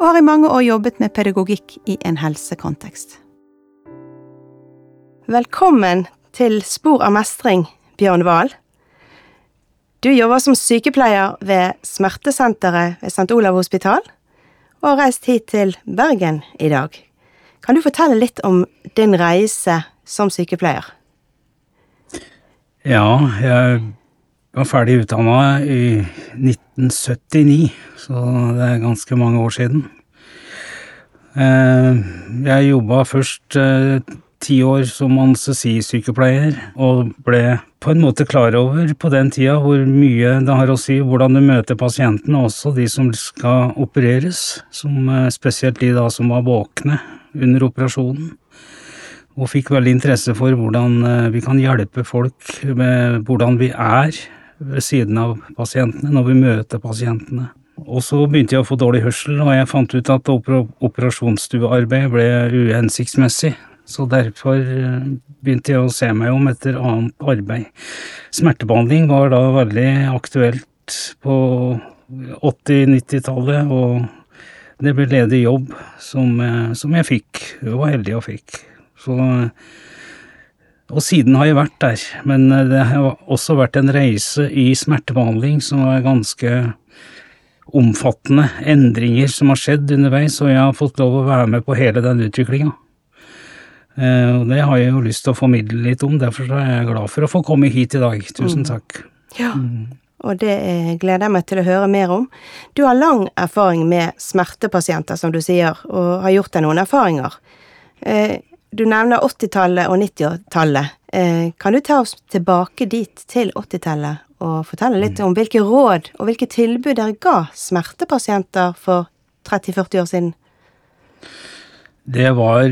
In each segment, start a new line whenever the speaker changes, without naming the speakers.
og har i mange år jobbet med pedagogikk i en helsekontekst. Velkommen til Spor av mestring, Bjørn Wahl. Du jobber som sykepleier ved Smertesenteret ved St. Olav hospital, og har reist hit til Bergen i dag. Kan du fortelle litt om din reise som sykepleier?
Ja, jeg var ferdig utdanna i 1979, så det er ganske mange år siden. Eh, jeg jobba først eh, ti år som anestesisykepleier, og ble på en måte klar over på den tida hvor mye det har å si hvordan du møter pasientene, også de som skal opereres, som eh, spesielt de da som var våkne under operasjonen. Og fikk veldig interesse for hvordan vi kan hjelpe folk med hvordan vi er ved siden av pasientene, når vi møter pasientene. Og så begynte jeg å få dårlig hørsel, og jeg fant ut at operasjonsstuearbeid ble uhensiktsmessig. Så derfor eh, begynte jeg å se meg om etter annet arbeid. Smertebehandling var da veldig aktuelt på 80-90-tallet, og det ble ledig jobb som, eh, som, jeg fikk. Jeg var heldig og fikk. Så, og siden har jeg vært der, men eh, det har også vært en reise i smertebehandling som er ganske omfattende endringer som har skjedd underveis, og jeg har fått lov å være med på hele den utviklinga. Eh, og det har jeg jo lyst til å formidle litt om, derfor er jeg glad for å få komme hit i dag. Tusen mm. takk.
Ja, mm. og det gleder jeg meg til å høre mer om. Du har lang erfaring med smertepasienter, som du sier, og har gjort deg noen erfaringer. Eh, du nevner 80-tallet og 90-tallet. Eh, kan du ta oss tilbake dit, til 80-tallet, og fortelle litt om hvilke råd og hvilke tilbud dere ga smertepasienter for 30-40 år siden?
Det var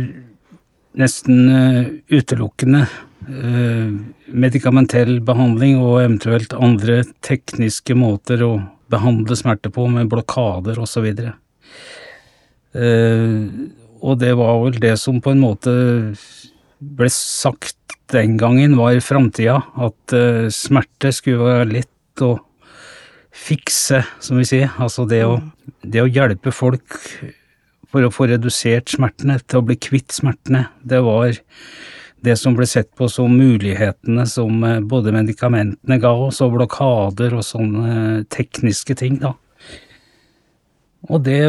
nesten uh, utelukkende uh, medikamentell behandling og eventuelt andre tekniske måter å behandle smerte på, med blokader osv. Uh, og det var vel det som på en måte ble sagt den gangen, var framtida. At uh, smerte skulle være lett å fikse, som vi sier. Altså det å, det å hjelpe folk for å få redusert smertene, til å bli kvitt smertene. Det var det som ble sett på som mulighetene som eh, både medikamentene ga oss, og blokader og sånne tekniske ting, da. Og det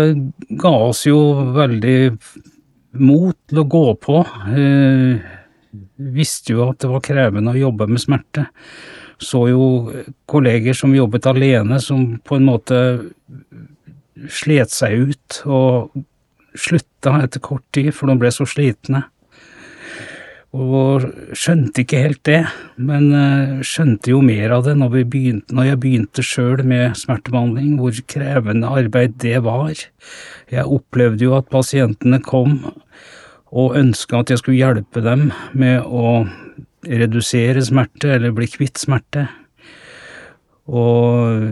ga oss jo veldig mot til å gå på. Eh, visste jo at det var krevende å jobbe med smerte. Så jo kolleger som jobbet alene, som på en måte slet seg ut og slutta etter kort tid, for de ble så slitne. Og skjønte ikke helt det, men eh, skjønte jo mer av det når, begynte, når jeg begynte sjøl med smertebehandling, hvor krevende arbeid det var. Jeg opplevde jo at pasientene kom og ønska at jeg skulle hjelpe dem med å redusere smerte eller bli kvitt smerte. Og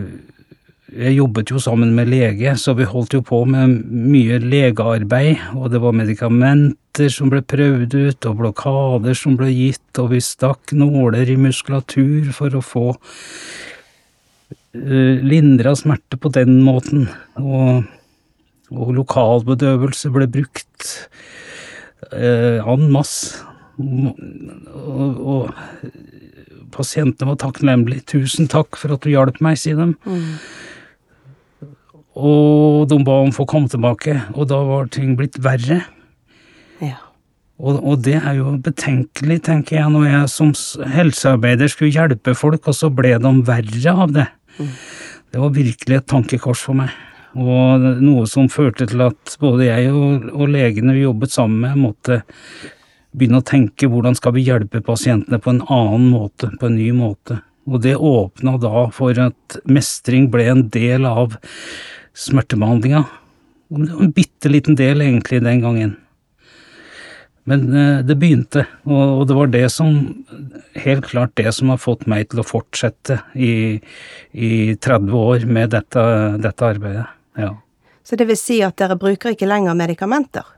jeg jobbet jo sammen med lege, så vi holdt jo på med mye legearbeid, og det var medikamenter som ble prøvd ut, og blokader som ble gitt, og vi stakk nåler i muskulatur for å få uh, lindra smerte på den måten, og, og lokalbedøvelse ble brukt uh, en masse. Og, og pasientene var takknemlige. 'Tusen takk for at du hjalp meg', sier de. Mm. Og de ba om å få komme tilbake, og da var ting blitt verre. Ja. Og, og, det er jo betenkelig, tenker jeg, når jeg som helsearbeider skulle hjelpe folk, og så ble de verre av det. Mm. Det var virkelig et tankekors for meg. Og noe som førte til at både jeg og, og legene vi jobbet sammen med, måtte begynne å tenke hvordan skal vi hjelpe pasientene på en annen måte, på en ny måte. Og det åpna da for at mestring ble en del av smertebehandlinga. En bitte liten del, egentlig, den gangen. Men eh, det begynte, og, det var det som Helt klart det som har fått meg til å fortsette i, i 30 år med dette, dette arbeidet. Ja.
Så det vil si at dere bruker ikke lenger medikamenter?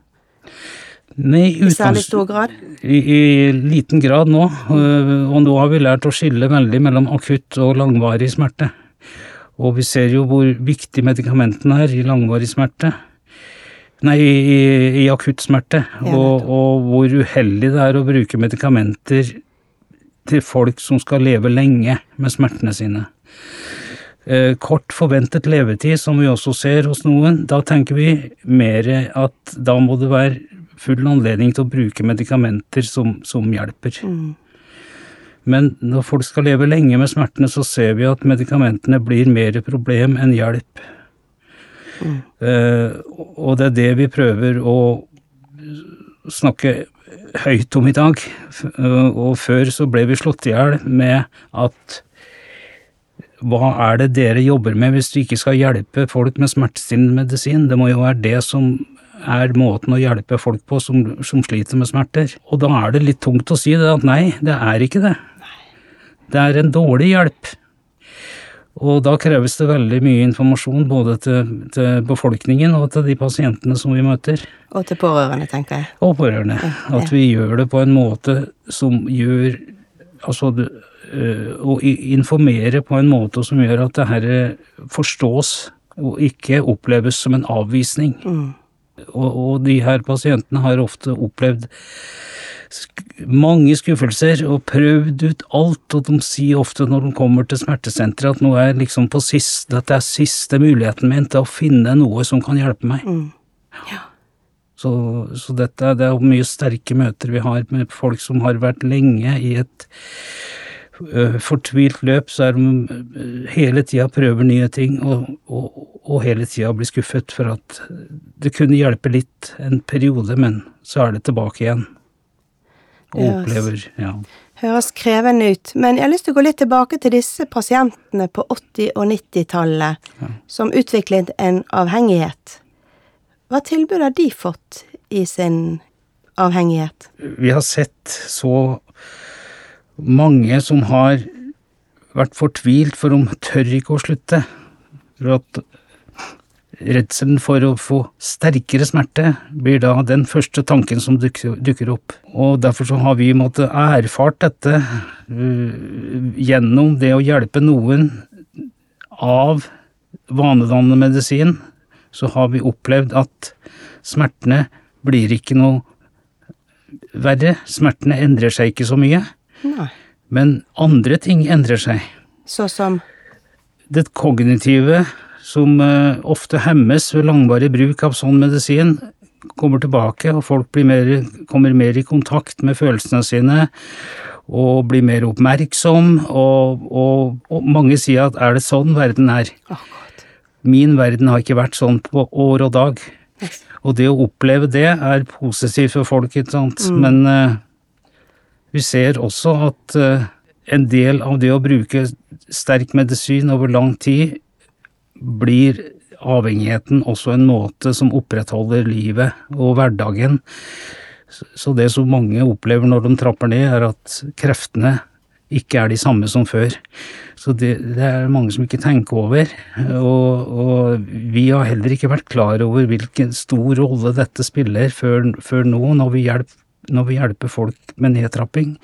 Nei,
I særlig stor grad?
I, I, liten grad nå. øh, Og nå har vi lært å skille veldig mellom akutt og langvarig smerte. Og vi ser jo hvor viktig medikamentene er i langvarig smerte. Nei, i, i akutt smerte. Og, og hvor uheldig det er å bruke medikamenter til folk som skal leve lenge med smertene sine. Eh, kort forventet levetid, som vi også ser hos noen, da tenker vi mer at da må det være full anledning til å bruke medikamenter som, som hjelper. Men når folk skal leve lenge med smertene, så ser vi at medikamentene blir mer problem enn hjelp. Eh, og det er det vi prøver å snakke høyt om i dag. Eh, Og før så ble vi slått i hjel med at hva er det dere jobber med hvis du ikke skal hjelpe folk med smertestillende medisin? Det må jo være det som er måten å hjelpe folk på som, som sliter med smerter. Og da er det litt tungt å si det at nei, det er ikke det. Det er en dårlig hjelp. Og da kreves det veldig mye informasjon både til, til befolkningen og til de pasientene som vi møter.
Og til pårørende, tenker jeg.
Og pårørende. At vi gjør det på en måte som gjør Altså øh, å informere på en måte som gjør at det her forstås og ikke oppleves som en avvisning. Og, og de her pasientene har ofte opplevd mange skuffelser og prøvd ut alt, og de sier ofte når de kommer til smertesenteret at nå er liksom på sist, dette er siste muligheten min til å finne noe som kan hjelpe meg. Så, så dette det er mye sterke møter vi har med folk som har vært lenge i et ø, fortvilt løp, så er de hele tida prøver nye ting, og, og, og hele tida blir skuffet for at det kunne hjelpe litt en periode, men så er det tilbake igjen. Og
Høres.
opplever Ja.
Høres krevende ut, men jeg har lyst til å gå litt tilbake til disse pasientene på 80- og 90-tallet som utviklet en avhengighet. Hva tilbud har de fått i sin avhengighet?
vi har sett så mange som har vært fortvilt, for de tør ikke å slutte. For at redselen for å få sterkere smerte blir da den første tanken som dukker, opp. Og derfor så har vi måttet erfart dette øh, gjennom det å hjelpe noen av vanedannende medisin, så har vi opplevd at smertene blir ikke noe verre. Smertene endrer seg ikke så mye,
Nei.
men andre ting endrer seg.
Så som
Det kognitive, som eh, ofte hemmes ved langvarig bruk av sånn medisin, kommer tilbake, og folk blir mer, kommer mer i kontakt med følelsene sine og blir mer oppmerksom, og, og, og mange sier at er det sånn verden er? Min verden har ikke vært sånn på år og dag. Og det å oppleve det er positivt for folk, ikke sant. Men uh, vi ser også at uh, en del av det å bruke sterk medisin over lang tid blir avhengigheten også en måte som opprettholder livet og hverdagen. Så- det som mange opplever når de trapper ned, er at kreftene ikke er de samme som før. Så det, det er mange som ikke tenker over. Og, og vi har heller ikke vært klar over hvilken stor rolle dette spiller før, før nå, når vi, hjelp, når vi hjelper folk med nedtrapping.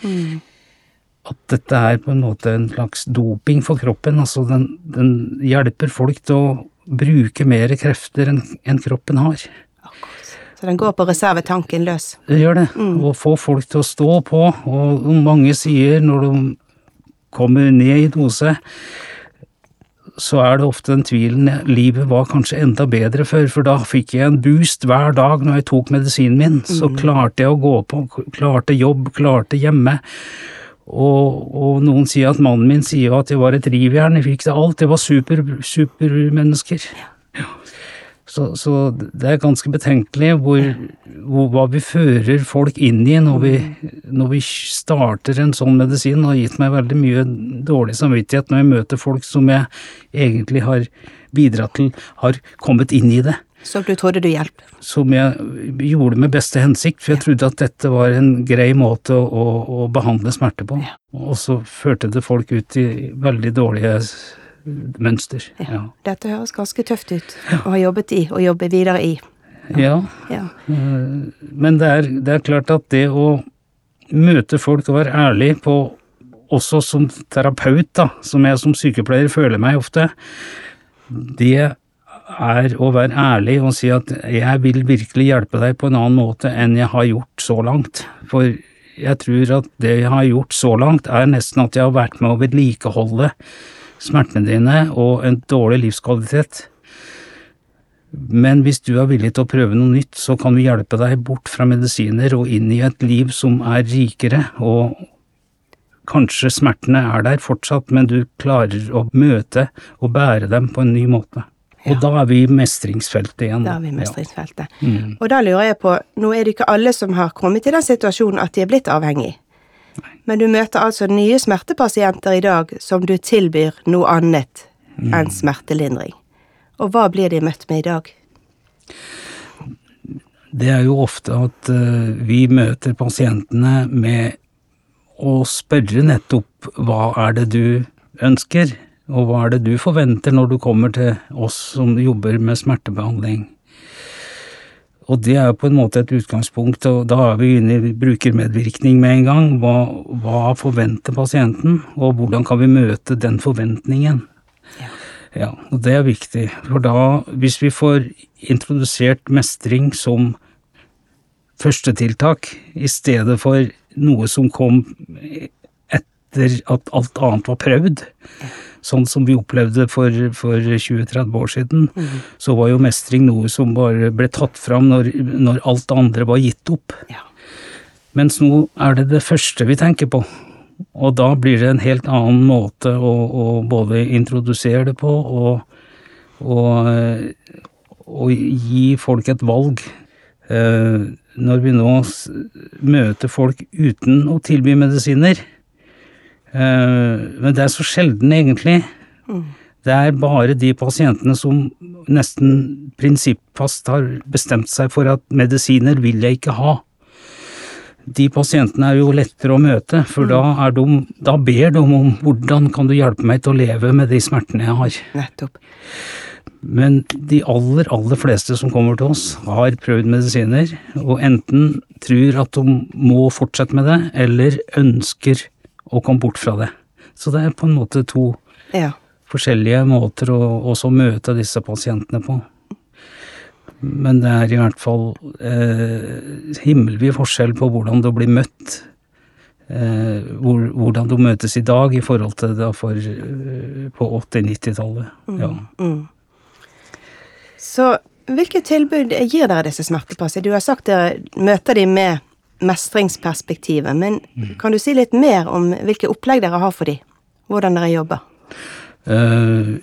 At dette er på en måte en slags doping for kroppen. Altså den, den hjelper folk til å bruke mer krefter enn en kroppen har.
Så den går på reservetanken løs.
Det gjør det. Å få folk til å stå på. Og mange sier når de kommer ned i dose, så er det ofte den tvilen livet var kanskje enda bedre før, for da fikk jeg en boost hver dag når jeg tok medisinen min. Så klarte jeg å gå på, klarte jobb, klarte hjemme. Og, og noen sier at mannen min sier at jeg var et rivjern, jeg fikk det alt, jeg var super, supermennesker. Så, så det er ganske betenkelig hvor, hvor, hva vi fører folk inn i når vi, når vi starter en sånn medisin. Det har gitt meg veldig mye dårlig samvittighet når jeg møter folk som jeg egentlig har bidratt til har kommet inn i det.
Som du trodde du hjalp?
Som jeg gjorde med beste hensikt, for jeg trodde at dette var en grei måte å, å, behandle smerte på.
Ja.
Og så førte det folk ut i veldig dårlige mønster. Ja.
Dette høres ganske tøft ut å ha jobbet i, og jobbe videre i.
ja.
Ja.
Men det er, det er klart at det å møte folk og være ærlig på også som terapeut, da, som jeg som sykepleier føler meg ofte, det er å være ærlig og si at jeg vil virkelig hjelpe deg på en annen måte enn jeg har gjort så langt. For jeg tror at det jeg har gjort så langt, er nesten at jeg har vært med å vedlikeholde smertene dine og en dårlig livskvalitet. Men hvis du er villig til å prøve noe nytt, så kan vi hjelpe deg bort fra medisiner og inn i et liv som er rikere, og kanskje smertene er der fortsatt, men du klarer å møte og bære dem på en ny måte. Og da er vi i mestringsfeltet igjen.
Da er vi i mestringsfeltet.
Mm.
Og da lurer jeg på, nå er det ikke alle som har kommet i den situasjonen at de er blitt avhengig. Men du møter altså nye smertepasienter i dag som du tilbyr noe annet
Mm.
enn smertelindring. Og hva blir de møtt med i dag?
Det er jo ofte at uh, vi møter pasientene med å spørre nettopp hva er det du ønsker, og hva er det du forventer når du kommer til oss som jobber med smertebehandling. Og det er jo på en måte et utgangspunkt, og da er vi inne i brukermedvirkning med en gang. Hva, hva forventer pasienten, og hvordan kan vi møte den forventningen? Ja, og det er viktig, for da, hvis vi får introdusert mestring som førstetiltak, i stedet for noe som kom etter at alt annet var prøvd, sånn som vi opplevde for, for 20-30 år siden, så var jo mestring noe som bare ble tatt fram når, når alt det andre var gitt opp.
Ja.
Mens nå er det det første vi tenker på. Og da blir det en helt annen måte å, å både introdusere det på og, og, eh, og gi folk et valg. Eh, Når vi nå møter folk uten å tilby medisiner Men det er så sjelden, egentlig. Det er bare de pasientene som nesten prinsippfast har bestemt seg for at medisiner vil jeg ikke ha de pasientene er jo lettere å møte, for da, er de, da ber de om hvordan kan du hjelpe meg til å leve med de smertene jeg har.
Nettopp.
Men de aller, aller fleste som kommer til oss, har prøvd medisiner, og enten tror at de må fortsette med det, eller ønsker å kom bort fra det. Så det er på en måte to
Ja.
forskjellige måter å også møte disse pasientene på. Men det er i hvert fall eh, himmelvid forskjell på hvordan du blir møtt. Eh, hvor, hvordan du møtes i dag i forhold til da for, eh, på 80-90-tallet. Ja.
Mm. Så hvilke tilbud gir dere disse smertepasientene? Du har sagt dere møter de med mestringsperspektivet, men kan du si litt mer om hvilke opplegg dere har for de? Hvordan dere jobber?
Uh,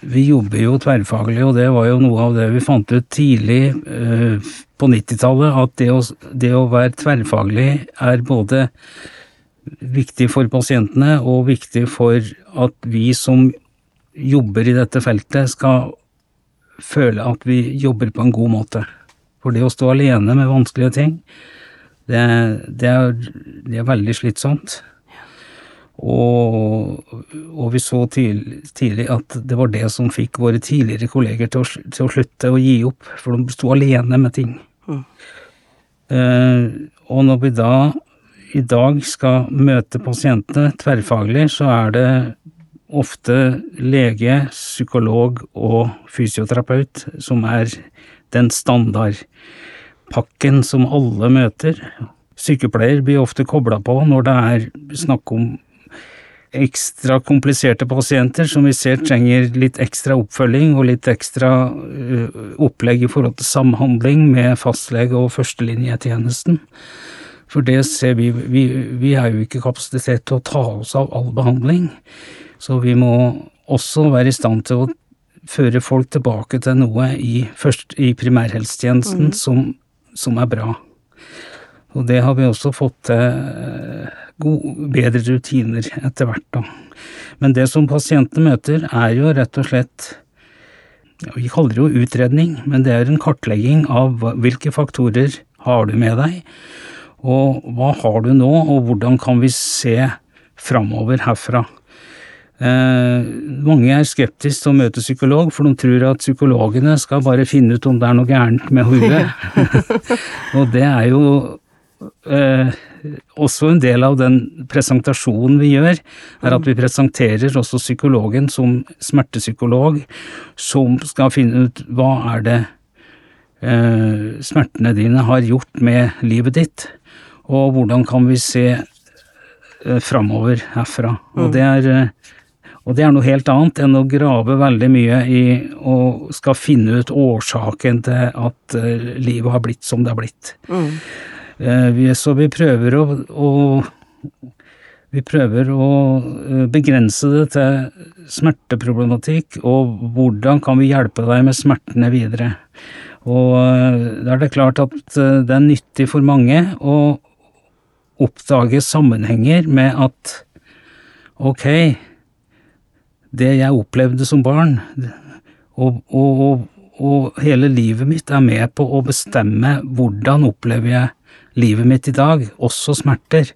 vi jobber jo tverrfaglig, og det var jo noe av det vi fant ut tidlig uh, på 90-tallet, at det å, det å være tverrfaglig er både viktig for pasientene og viktig for at vi som jobber i dette feltet, skal føle at vi jobber på en god måte. For det å stå alene med vanskelige ting, det, det, er, det er veldig slitsomt. Og, og vi så tidlig, tidlig at det var det som fikk våre tidligere kolleger til å, til å slutte å gi opp, for de sto alene med ting.
Mm.
Eh, og når vi da i dag skal møte pasientene tverrfaglig, så er det ofte lege, psykolog og fysioterapeut som er den standardpakken som alle møter. Sykepleier blir ofte kobla på når det er snakk om ekstra kompliserte pasienter som vi ser trenger litt ekstra oppfølging og litt ekstra opplegg i forhold til samhandling med fastlege og førstelinjetjenesten. For det ser vi, vi Vi har jo ikke kapasitet til å ta oss av all behandling, så vi må også være i stand til å føre folk tilbake til noe i, først, i primærhelsetjenesten som, som er bra. Og det har vi også fått til eh, bedre rutiner etter hvert, da. Men det som pasientene møter, er jo rett og slett Vi kaller det jo utredning, men det er en kartlegging av hvilke faktorer har du med deg, og hva har du nå, og hvordan kan vi se framover herfra. Eh, mange er skeptiske til å møte psykolog, for de tror at psykologene skal bare finne ut om det er noe gærent med hodet. og det er jo eh, også en del av den presentasjonen vi gjør, er at vi presenterer også psykologen som smertepsykolog, som skal finne ut hva er det eh, smertene dine har gjort med livet ditt, og hvordan kan vi se eh, framover herfra. Og
Mm.
det er eh, og det er noe helt annet enn å grave veldig mye i og skal finne ut årsaken til at eh, livet har blitt som det har blitt.
Mm.
Eh, så vi prøver å, å vi prøver å eh, begrense det til smerteproblematikk, og hvordan kan vi hjelpe deg med smertene videre. Og da er det klart at det er nyttig for mange å oppdage sammenhenger med at ok, det jeg opplevde som barn, og, og, og, og hele livet mitt er med på å bestemme hvordan opplever jeg livet mitt i dag, også smerter.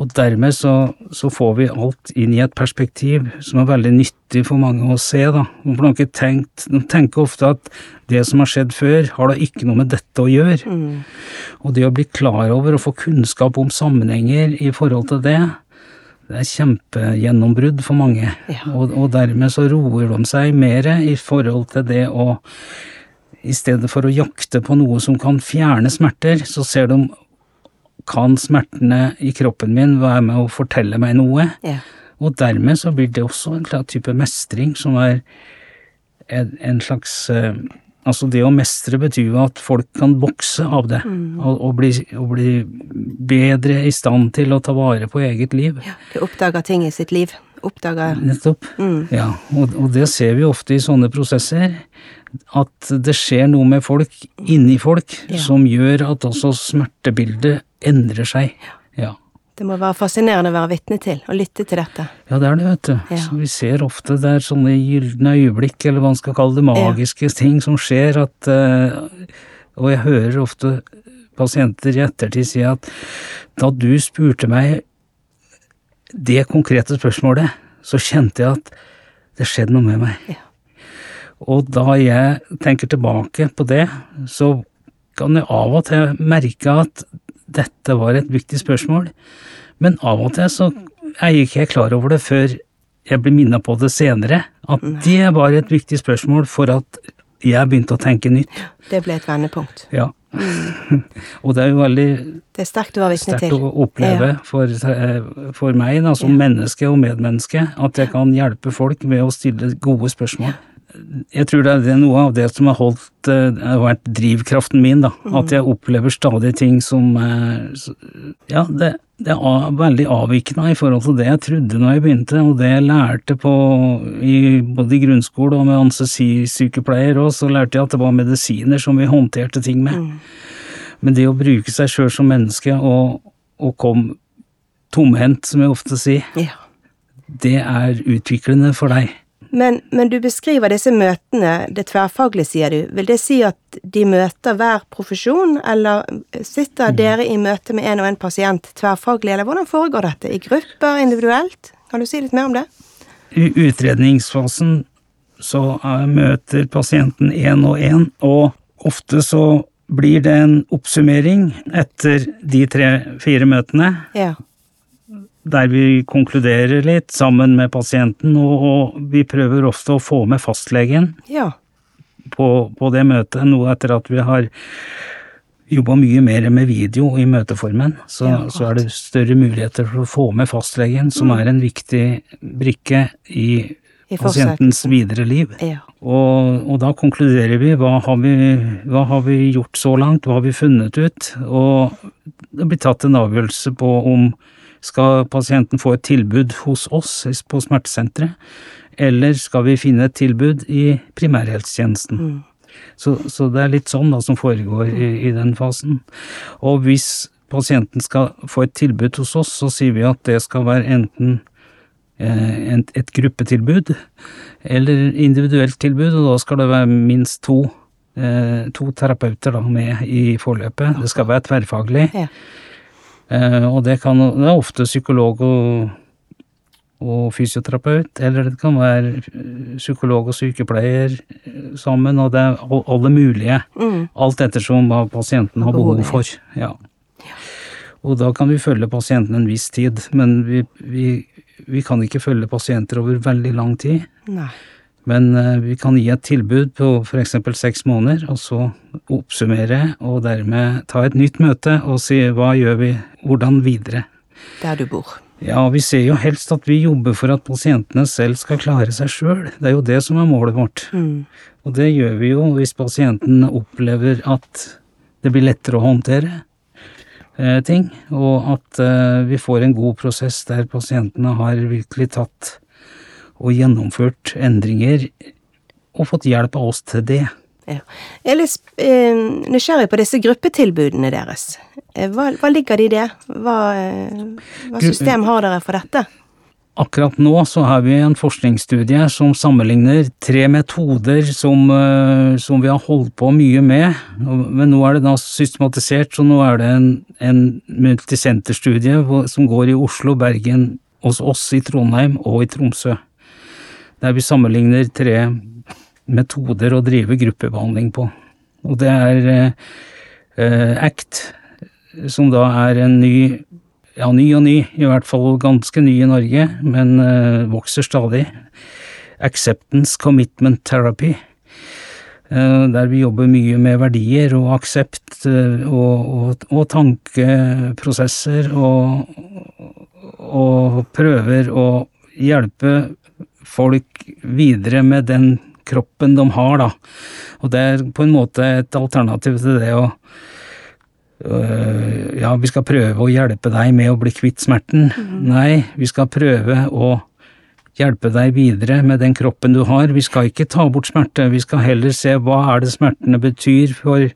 Og dermed så, så får vi alt inn i et perspektiv som er veldig nyttig for mange å se, da. Man ikke tenkt, de tenker ofte at det som har skjedd før, har da ikke noe med dette å gjøre.
Mm.
Og det å bli klar over og få kunnskap om sammenhenger i forhold til det, det er kjempegjennombrudd for mange.
Ja.
Og, og dermed så roer de seg mer i forhold til det å I stedet for å jakte på noe som kan fjerne smerter, så ser de kan smertene i kroppen min være med å fortelle meg noe?
Ja.
Og dermed så blir det også en type mestring som er en, en slags eh, Altså det å mestre betyr jo at folk kan vokse av det, og, og, bli, og bli bedre i stand til å ta vare på eget liv.
ja. Du oppdager ting i sitt liv. Oppdager
Nettopp.
Mm.
Ja, og, og det ser vi ofte i sånne prosesser. At det skjer noe med folk, inni folk,
Ja.
som gjør at også smertebildet endrer seg. Ja.
Det må være fascinerende å være vitne til, og lytte til dette.
Ja, det er det, vet du.
Ja.
Vi ser ofte det er sånne gylne øyeblikk, eller hva man skal kalle det, magiske ting som skjer, at eh, Og jeg hører ofte pasienter i ettertid si at da du spurte meg det konkrete spørsmålet, så kjente jeg at det skjedde noe med meg.
Ja.
Og da jeg tenker tilbake på det, så kan jeg av og til merke at dette var et viktig spørsmål, men av og til så er jeg ikke klar over det før jeg blir minna på det senere, at det var et viktig spørsmål for at jeg begynte å tenke nytt.
Det ble et vendepunkt.
Ja. og det er jo veldig
Det er sterkt å være vitne
sterkt
til.
å oppleve for, eh, for meg da, som
Ja.
menneske og medmenneske, at jeg kan hjelpe folk med å stille gode spørsmål. Jeg tror det er noe av det som har holdt eh, har vært drivkraften min, da.
Mm.
At jeg opplever stadig ting som eh, Ja, det, det er veldig avvikende i forhold til det jeg trodde når jeg begynte, og det jeg lærte på i, både i grunnskole og med anestesisykepleier òg, så lærte jeg at det var medisiner som vi håndterte ting med.
Mm.
Men det å bruke seg sjøl som menneske og, og komme tomhendt, som jeg ofte sier,
Ja.
det er utviklende for deg.
Men, men du beskriver disse møtene, det tverrfaglige, sier du. Vil det si at de møter hver profesjon, eller sitter
Mm.
dere i møte med en og en pasient tverrfaglig, eller hvordan foregår dette? I grupper, individuelt? Kan du si litt mer om det?
I utredningsfasen så er, møter pasienten én og én, og ofte så blir det en oppsummering etter de tre-fire møtene,
Ja.
Der vi konkluderer litt sammen med pasienten, og, vi prøver ofte å få med fastlegen
Ja.
på, på det møtet, noe etter at vi har jobba mye mer med video i møteformen, så,
Ja,
så er det større muligheter for å få med fastlegen, som er en viktig brikke i,
I
pasientens videre liv.
Ja.
Og, og da konkluderer vi. Hva har vi, hva har vi gjort så langt, hva har vi funnet ut, og det blir tatt en avgjørelse på om skal pasienten få et tilbud hos oss på smertesenteret, eller skal vi finne et tilbud i primærhelsetjenesten.
Mm.
Så, så det er litt sånn da som foregår i, i den fasen. Og hvis pasienten skal få et tilbud hos oss, så sier vi at det skal være enten eh, et gruppetilbud eller individuelt tilbud, og da skal det være minst to, eh, to terapeuter da, med i forløpet. Det skal være tverrfaglig.
Ja.
Eh, og det, kan, det er ofte psykolog og, og fysioterapeut, eller det kan være eh, psykolog og sykepleier eh, sammen, og det er alle mulige.
Mm.
Alt ettersom hva pasienten har behov for. Ja. Og da kan vi følge pasienten en viss tid, men vi, vi, vi kan ikke følge pasienter over veldig lang tid.
Nei.
Men eh, vi kan gi et tilbud på f.eks. seks måneder, og så oppsummere, og dermed ta et nytt møte og si hva gjør vi, hvordan videre.
Der du bor.
Ja, vi ser jo helst at vi jobber for at pasientene selv skal klare seg sjøl. Det er jo det som er målet vårt.
Mm.
Og det gjør vi jo hvis pasienten opplever at det blir lettere å håndtere eh, ting, og at eh, vi får en god prosess der pasientene har virkelig tatt og gjennomført endringer og fått hjelp av oss til det.
Ja. Jeg er litt eh, nysgjerrig på disse gruppetilbudene deres. Eh, Hva, hva ligger det i det? Hva, eh, hva system har dere for dette?
Akkurat nå så har vi en forskningsstudie som sammenligner tre metoder som, som vi har holdt på mye med, men nå er det da systematisert, så nå er det en, en multisenterstudie som går i Oslo, Bergen, hos oss i Trondheim og i Tromsø. Der vi sammenligner tre metoder å drive gruppebehandling på. Og det er eh, eh, ACT, som da er en ny ja, ny og ny, i hvert fall ganske ny i Norge, men eh, vokser stadig. Acceptance Commitment Therapy, eh, der vi jobber mye med verdier og aksept eh, og, og, og tankeprosesser, og, og prøver å hjelpe folk videre med den kroppen de har, da. Og det er på en måte et alternativ til det å øh, ja, vi skal prøve å hjelpe deg med å bli kvitt smerten. Nei, vi skal prøve å hjelpe deg videre med den kroppen du har. Vi skal ikke ta bort smerte, vi skal heller se hva er det smertene betyr for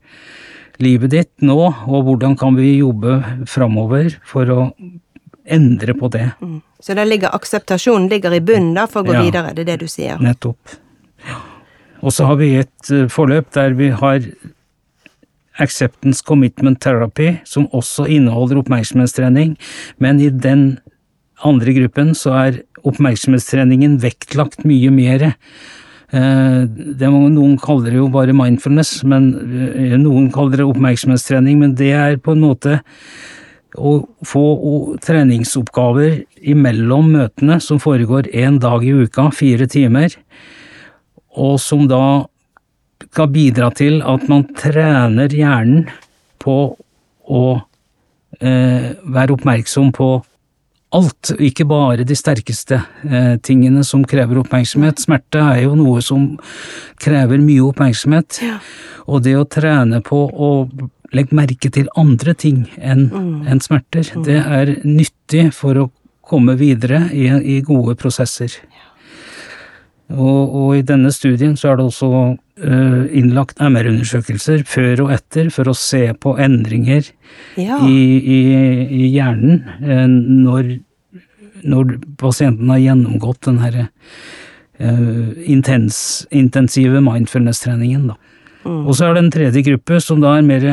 livet ditt nå, og hvordan kan vi jobbe framover for å endre på det.
Mm. Så der ligger akseptasjonen ligger i bunnen da, for å gå
Ja.
videre, det er det du sier?
Nettopp. Og så har vi et eh, forløp der vi har Acceptance Commitment Therapy, som også inneholder oppmerksomhetstrening, men i den andre gruppen så er oppmerksomhetstreningen vektlagt mye mer. Eh, Det må, noen kaller det jo bare mindfulness, men eh, noen kaller det oppmerksomhetstrening, men det er på en måte å få treningsoppgaver imellom møtene som foregår én dag i uka, fire timer, og som da skal bidra til at man trener hjernen på å eh, være oppmerksom på alt, ikke bare de sterkeste eh, tingene som krever oppmerksomhet. Smerte er jo noe som krever mye oppmerksomhet, og det å trene på å legge merke til andre ting enn enn smerter, det er nyttig for å komme videre i, i gode prosesser. Og, og i denne studien så er det også eh, innlagt MR-undersøkelser før og etter for å se på endringer
Ja.
i, i, i hjernen eh, når, når pasienten har gjennomgått den herre uh, intens, intensive mindfulness-treningen, da. Og så er det en tredje gruppe som da er mer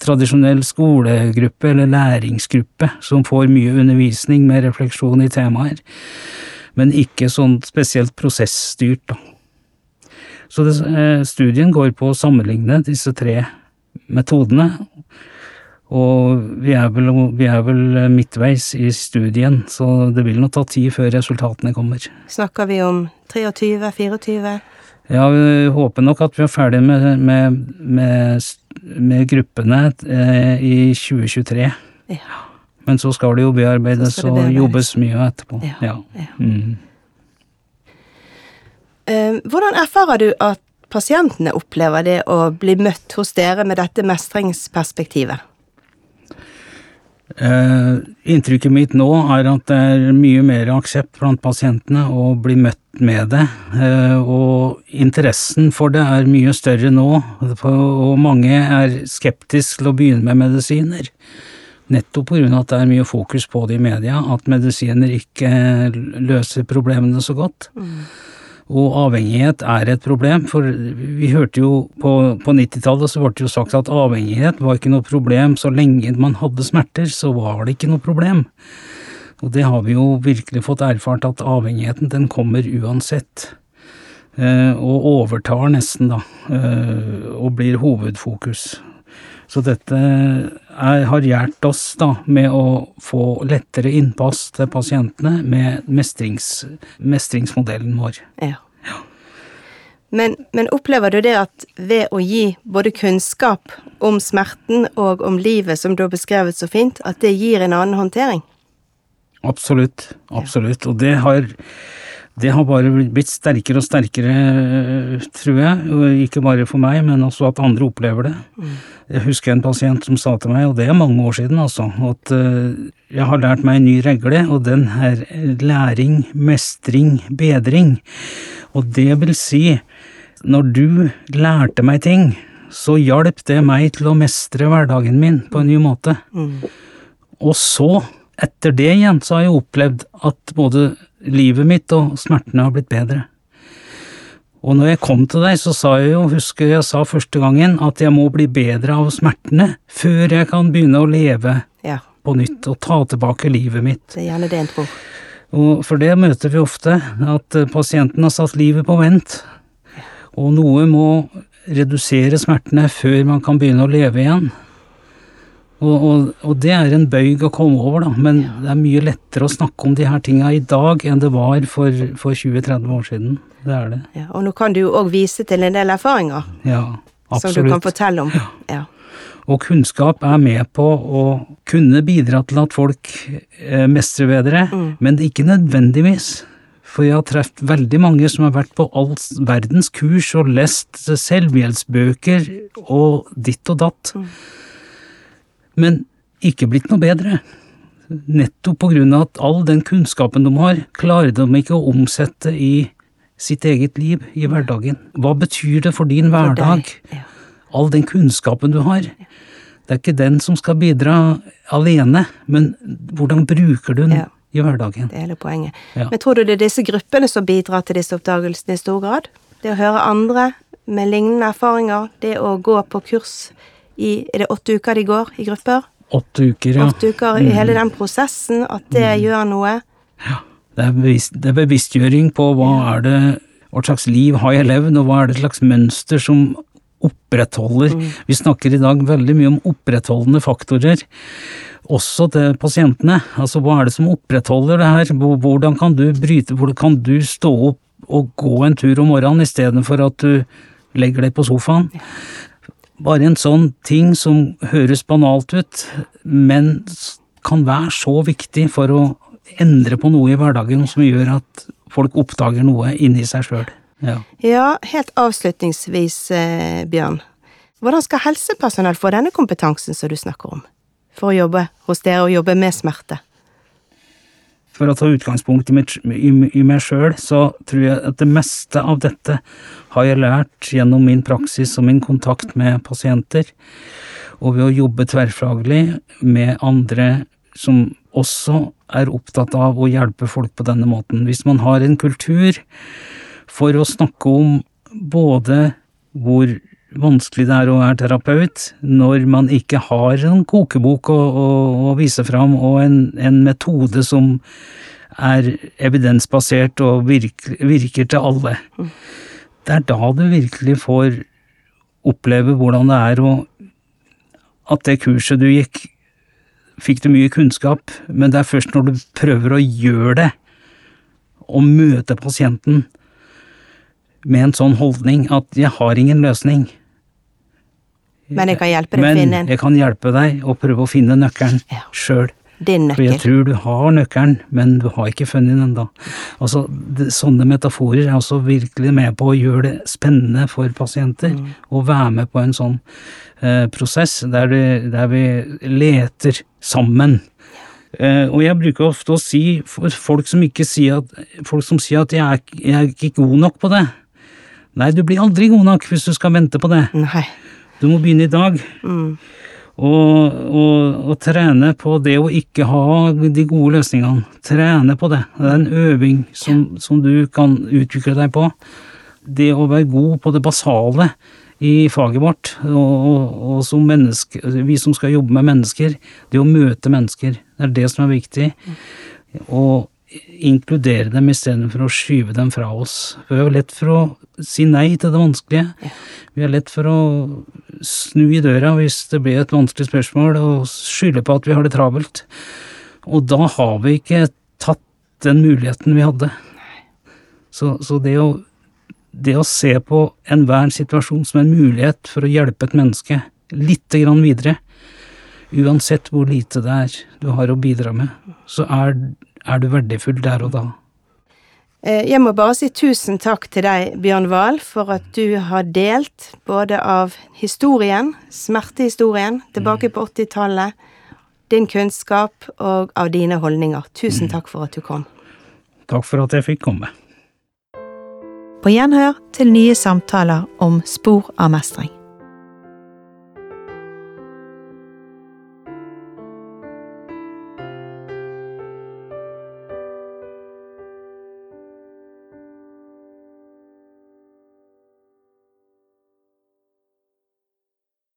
tradisjonell skolegruppe eller læringsgruppe, som får mye undervisning med refleksjon i temaer, men ikke sånn spesielt prosessstyrt, da. Så det, eh, studien går på å sammenligne disse tre metodene, og vi er, vel, vi er vel midtveis i studien, så det vil nok ta tid før resultatene kommer.
Snakker vi om 23-24?
Ja, vi håper nok at vi er ferdig med, med, med, med gruppene eh, i 2023.
Ja.
Men så skal det jo bearbeides
Så det
og jobbes mye etterpå.
Ja,
Ja.
ja.
Mm.
Eh, hvordan erfarer du at pasientene opplever det å bli møtt hos dere med dette mestringsperspektivet?
Eh, inntrykket mitt nå er at det er mye mer aksept blant pasientene å bli møtt med det, eh, og interessen for det er mye større nå, og mange er skeptiske til å begynne med medisiner. Nettopp pga. at det er mye fokus på det i media, at medisiner ikke løser problemene så godt. Og avhengighet er et problem, for vi hørte jo på, på 90-tallet så ble det jo sagt at avhengighet var ikke noe problem så lenge man hadde smerter, så var det ikke noe problem. Og det har vi jo virkelig fått erfart, at avhengigheten den kommer uansett. Eh, og overtar nesten, da, eh, og blir hovedfokus. Så dette er, har hjulpet oss da med å få lettere innpass til pasientene med mestrings, mestringsmodellen vår.
Ja. Men, men opplever du det at ved å gi både kunnskap om smerten og om livet, som du har beskrevet så fint, at det gir en annen håndtering?
Absolutt. Absolutt. Og det har, det har bare blitt sterkere og sterkere, tror jeg. Og ikke bare for meg, men også at andre opplever det. Jeg husker en pasient som sa til meg, og det er mange år siden, altså, at uh, jeg har lært meg en ny regle, og den er læring, mestring, bedring. Og det vil si, når du lærte meg ting, så hjalp det meg til å mestre hverdagen min på en ny måte. Og så, etter det igjen, så har jeg opplevd at både livet mitt og smertene har blitt bedre. Og når jeg kom til deg, så sa jeg jo, husker jeg sa første gangen, at jeg må bli bedre av smertene før jeg kan begynne å leve
Ja,
på nytt og ta tilbake livet mitt.
det er gjerne det en tror.
Og for det møter vi ofte, at eh, pasienten har satt livet på vent. Og noe må redusere smertene før man kan begynne å leve igjen. Og, og, og det er en bøyg å komme over, da, men det er mye lettere å snakke om de her tinga i dag enn det var for, for 20-30 år siden. Det er det.
Ja, og nå kan du jo òg vise til en del erfaringer
Ja,
som du kan fortelle om. Ja.
Og kunnskap er med på å kunne bidra til at folk eh, mestrer bedre, men ikke nødvendigvis. For jeg har truffet veldig mange som har vært på all verdens kurs og lest selvhjelpsbøker og ditt og datt, men ikke blitt noe bedre. Nettopp på grunn av at all den kunnskapen de har, klarer de ikke å omsette i sitt eget liv, i hverdagen. Hva betyr det for din hverdag? All den kunnskapen du har. Det er ikke den som skal bidra alene, men hvordan bruker du den i hverdagen?
Det er hele poenget.
Ja.
Men tror du det er disse gruppene som bidrar til disse oppdagelsene i stor grad? Det å høre andre med lignende erfaringer, det å gå på kurs i Er det åtte uker de går i grupper?
Åtte uker, ja. Mm.
Åtte uker i hele den prosessen, at det gjør noe.
Det er, bevisst, det er bevisstgjøring på hva er det, hva slags liv har jeg levd, og hva er det slags mønster som opprettholder Vi snakker i dag veldig mye om opprettholdende faktorer, også til pasientene. Altså hva er det som opprettholder det her, hvordan kan du bryte, hvordan kan du stå opp og gå en tur om morgenen istedenfor at du legger deg på sofaen? Bare en sånn ting som høres banalt ut, men kan være så viktig for å endre på noe i hverdagen som gjør at folk oppdager noe inni seg sjøl. Ja.
Ja, helt avslutningsvis, eh, Bjørn. Hvordan skal helsepersonell få denne kompetansen som du snakker om, for å jobbe hos dere og jobbe med smerte?
For å ta utgangspunkt i, mitt, i, i meg sjøl, så tror jeg at det meste av dette har jeg lært gjennom min praksis og min kontakt med pasienter, og ved å jobbe tverrfaglig med andre som også er opptatt av å hjelpe folk på denne måten. Hvis man har en kultur for å snakke om både hvor vanskelig det er å være terapeut når man ikke har en kokebok å, å, å vise fram, og en, en metode som er evidensbasert og virker, virker til alle. Det er da du virkelig får oppleve hvordan det er å At det kurset du gikk, fikk du mye kunnskap, men det er først når du prøver å gjøre det, og møte pasienten med en sånn holdning at 'jeg har ingen løsning',
Men jeg kan hjelpe deg å finne en
jeg kan hjelpe deg å prøve å finne nøkkelen
Ja.
sjøl.
din
For jeg tror du har nøkkelen, men du har ikke funnet den ennå. Altså, det- sånne metaforer er også virkelig med på å gjøre det spennende for pasienter
Mm.
å være med på en sånn eh, prosess der, det, der vi leter sammen. Eh, og jeg bruker ofte å si for folk som ikke sier at folk som sier at jeg er, jeg er ikke god nok på det. Nei, du blir aldri god nok hvis du skal vente på det.
Nei.
Du må begynne i dag.
Mm.
Og, og, og trene på det å ikke ha de gode løsningene. Trene på det. Det er en øving som, som du kan utvikle deg på. Det å være god på det basale i faget vårt, og, og, og som menneske, vi som skal jobbe med mennesker, det å møte mennesker, det er det som er viktig. Og inkludere dem istedenfor å skyve dem fra oss. For vi har lett for å si nei til det vanskelige. Vi har lett for å snu i døra hvis det blir et vanskelig spørsmål, og skylde på at vi har det travelt. Og da har vi ikke tatt den muligheten vi hadde. Så, så det, å, det å se på enhver situasjon som en mulighet for å hjelpe et menneske lite grann videre, uansett hvor lite det er du har å bidra med, så er, er du verdifull der og da.
Eh, jeg må bare si tusen takk til deg, Bjørn Wahl, for at du har delt både av historien, smertehistorien, tilbake på 80-tallet, din kunnskap og av dine holdninger. Tusen takk for at du kom.
Takk for at jeg fikk komme.
På gjenhør til nye samtaler om spor av mestring.